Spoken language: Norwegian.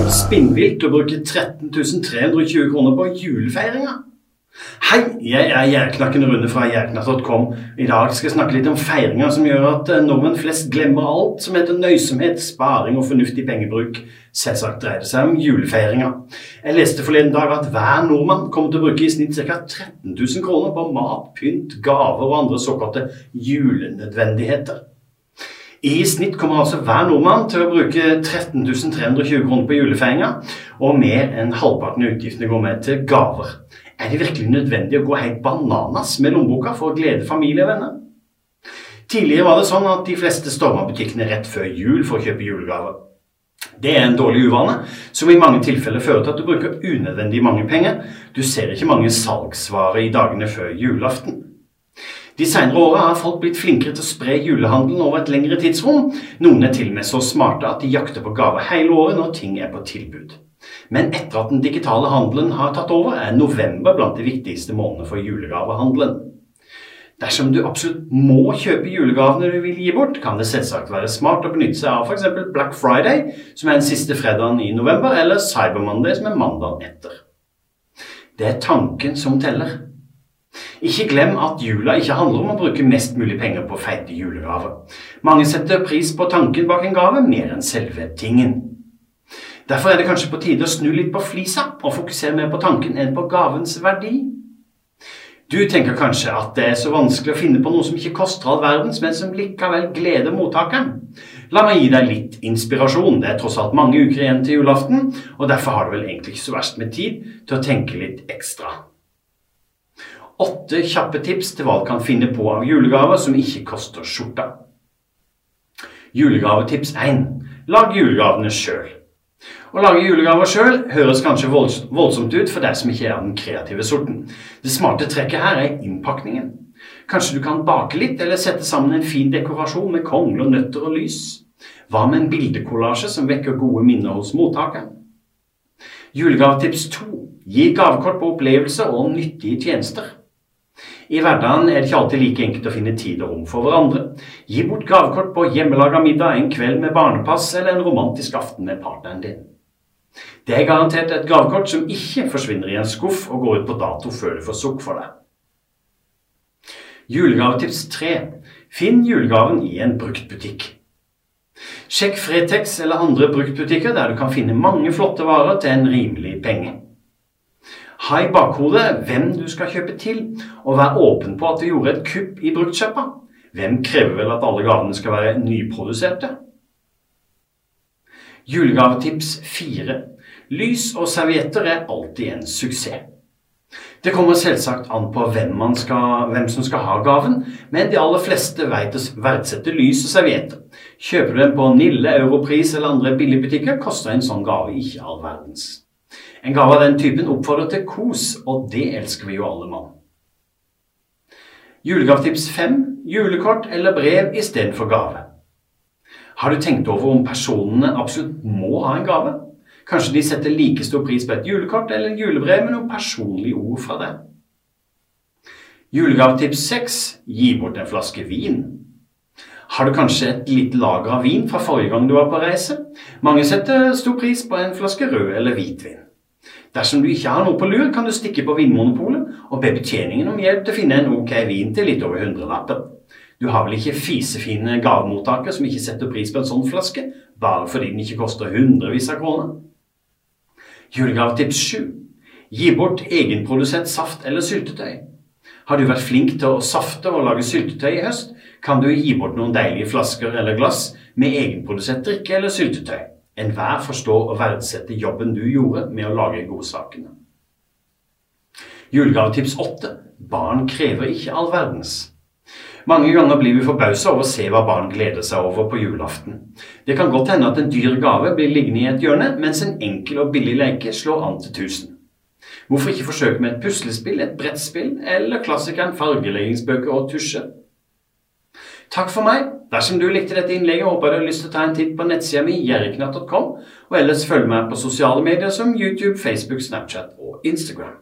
helt spinnvilt å bruke 13 320 kroner på julefeiringa. Hei, jeg er Jærknakken Rune fra gjærknatt.com. I dag skal jeg snakke litt om feiringer som gjør at eh, nordmenn flest glemmer alt som heter nøysomhet, sparing og fornuftig pengebruk. Selvsagt dreier det seg om julefeiringa. Jeg leste forleden dag at hver nordmann kommer til å bruke i snitt ca. 13 000 kroner på mat, pynt, gaver og andre såkalte julenødvendigheter. I snitt kommer altså hver nordmann til å bruke 13 320 kroner på julefeiringa, og mer enn halvparten av utgiftene går med til gaver. Er det virkelig nødvendig å gå helt bananas med lommeboka for å glede familie og venner? Tidligere var det sånn at de fleste storma butikkene rett før jul for å kjøpe julegaver. Det er en dårlig uvane, som i mange tilfeller fører til at du bruker unødvendig mange penger. Du ser ikke mange salgsvarer i dagene før julaften. De senere åra har folk blitt flinkere til å spre julehandelen over et lengre tidsrom. Noen er til og med så smarte at de jakter på gaver hele året når ting er på tilbud. Men etter at den digitale handelen har tatt over, er november blant de viktigste månedene for julegavehandelen. Dersom du absolutt må kjøpe julegavene du vil gi bort, kan det selvsagt være smart å benytte seg av f.eks. Black Friday, som er den siste fredagen i november, eller Cyber Monday, som er mandagen etter. Det er tanken som teller. Ikke glem at jula ikke handler om å bruke mest mulig penger på feite julegaver. Mange setter pris på tanken bak en gave mer enn selve tingen. Derfor er det kanskje på tide å snu litt på flisa og fokusere mer på tanken enn på gavens verdi. Du tenker kanskje at det er så vanskelig å finne på noe som ikke koster all verdens, men som likevel gleder mottakeren. La meg gi deg litt inspirasjon. Det er tross alt mange uker igjen til julaften, og derfor har du vel egentlig ikke så verst med tid til å tenke litt ekstra. Åtte kjappe tips til hva du kan finne på av julegaver som ikke koster skjorta. Julegavetips 1. Lag julegavene sjøl. Å lage julegaver sjøl høres kanskje voldsomt ut for deg som ikke er den kreative sorten. Det smarte trekket her er innpakningen. Kanskje du kan bake litt eller sette sammen en fin dekorasjon med kongler, nøtter og lys. Hva med en bildekollasje som vekker gode minner hos mottakeren? Julegavetips 2. Gi gavekort på opplevelser og nyttige tjenester. I hverdagen er det ikke alltid like enkelt å finne tid og rom for hverandre. Gi bort gavekort på hjemmelaga middag, en kveld med barnepass eller en romantisk aften med partneren din. Det er garantert et gavekort som ikke forsvinner i en skuff og går ut på dato før du får sukk for det. Julegavetips 3. Finn julegaven i en bruktbutikk. Sjekk Fretex eller andre bruktbutikker der du kan finne mange flotte varer til en rimelig penge. Ha i bakhodet hvem du skal kjøpe til, og vær åpen på at du gjorde et kupp i bruktkjøpet. Hvem krever vel at alle gavene skal være nyproduserte? Julegavetips 4. Lys og servietter er alltid en suksess. Det kommer selvsagt an på hvem, skal, hvem, som skal ha gaven, men de aller fleste vet å verdsette lys og servietter. Kjøper du dem på Nille, Europris eller andre billigbutikker, koster en sånn gave ikke all verdens. En gave av den typen oppfordrer til kos, og det elsker vi jo alle mann. Julegavetips 5 julekort eller brev istedenfor gave. Har du tenkt over om personene absolutt må ha en gave? Kanskje de setter like stor pris på et julekort eller en julebrev med noen personlige ord fra deg? Julegavetips 6 gi bort en flaske vin. Har du kanskje et lite lager av vin fra forrige gang du var på reise? Mange setter stor pris på en flaske rød eller hvitvin. Dersom du ikke har noe på lur, kan du stikke på Vinmonopolet og be betjeningen om hjelp til å finne en ok vin til litt over hundrelappen. Du har vel ikke fisefine gavemottakere som ikke setter pris på en sånn flaske, bare fordi den ikke koster hundrevis av kroner? Julegavetips 7. Gi bort egenprodusert saft eller syltetøy. Har du vært flink til å safte og lage syltetøy i høst, kan du gi bort noen deilige flasker eller glass med egenprodusert drikke eller syltetøy. Enhver forstår å verdsette jobben du gjorde med å lage godsakene. Julegavetips 8. Barn krever ikke all verdens. Mange ganger blir vi forbausa over å se hva barn gleder seg over på julaften. Det kan godt hende at en dyr gave blir liggende i et hjørne, mens en enkel og billig leke slår an til tusen. Hvorfor ikke forsøke med et puslespill, et brettspill eller klassikeren fargeleggingsbøker og tusje? Takk for meg. Dersom du likte dette innlegget, håper jeg du har lyst til å ta en titt på nettsida mi jeriknatt.com, og ellers følg meg på sosiale medier som YouTube, Facebook, Snapchat og Instagram.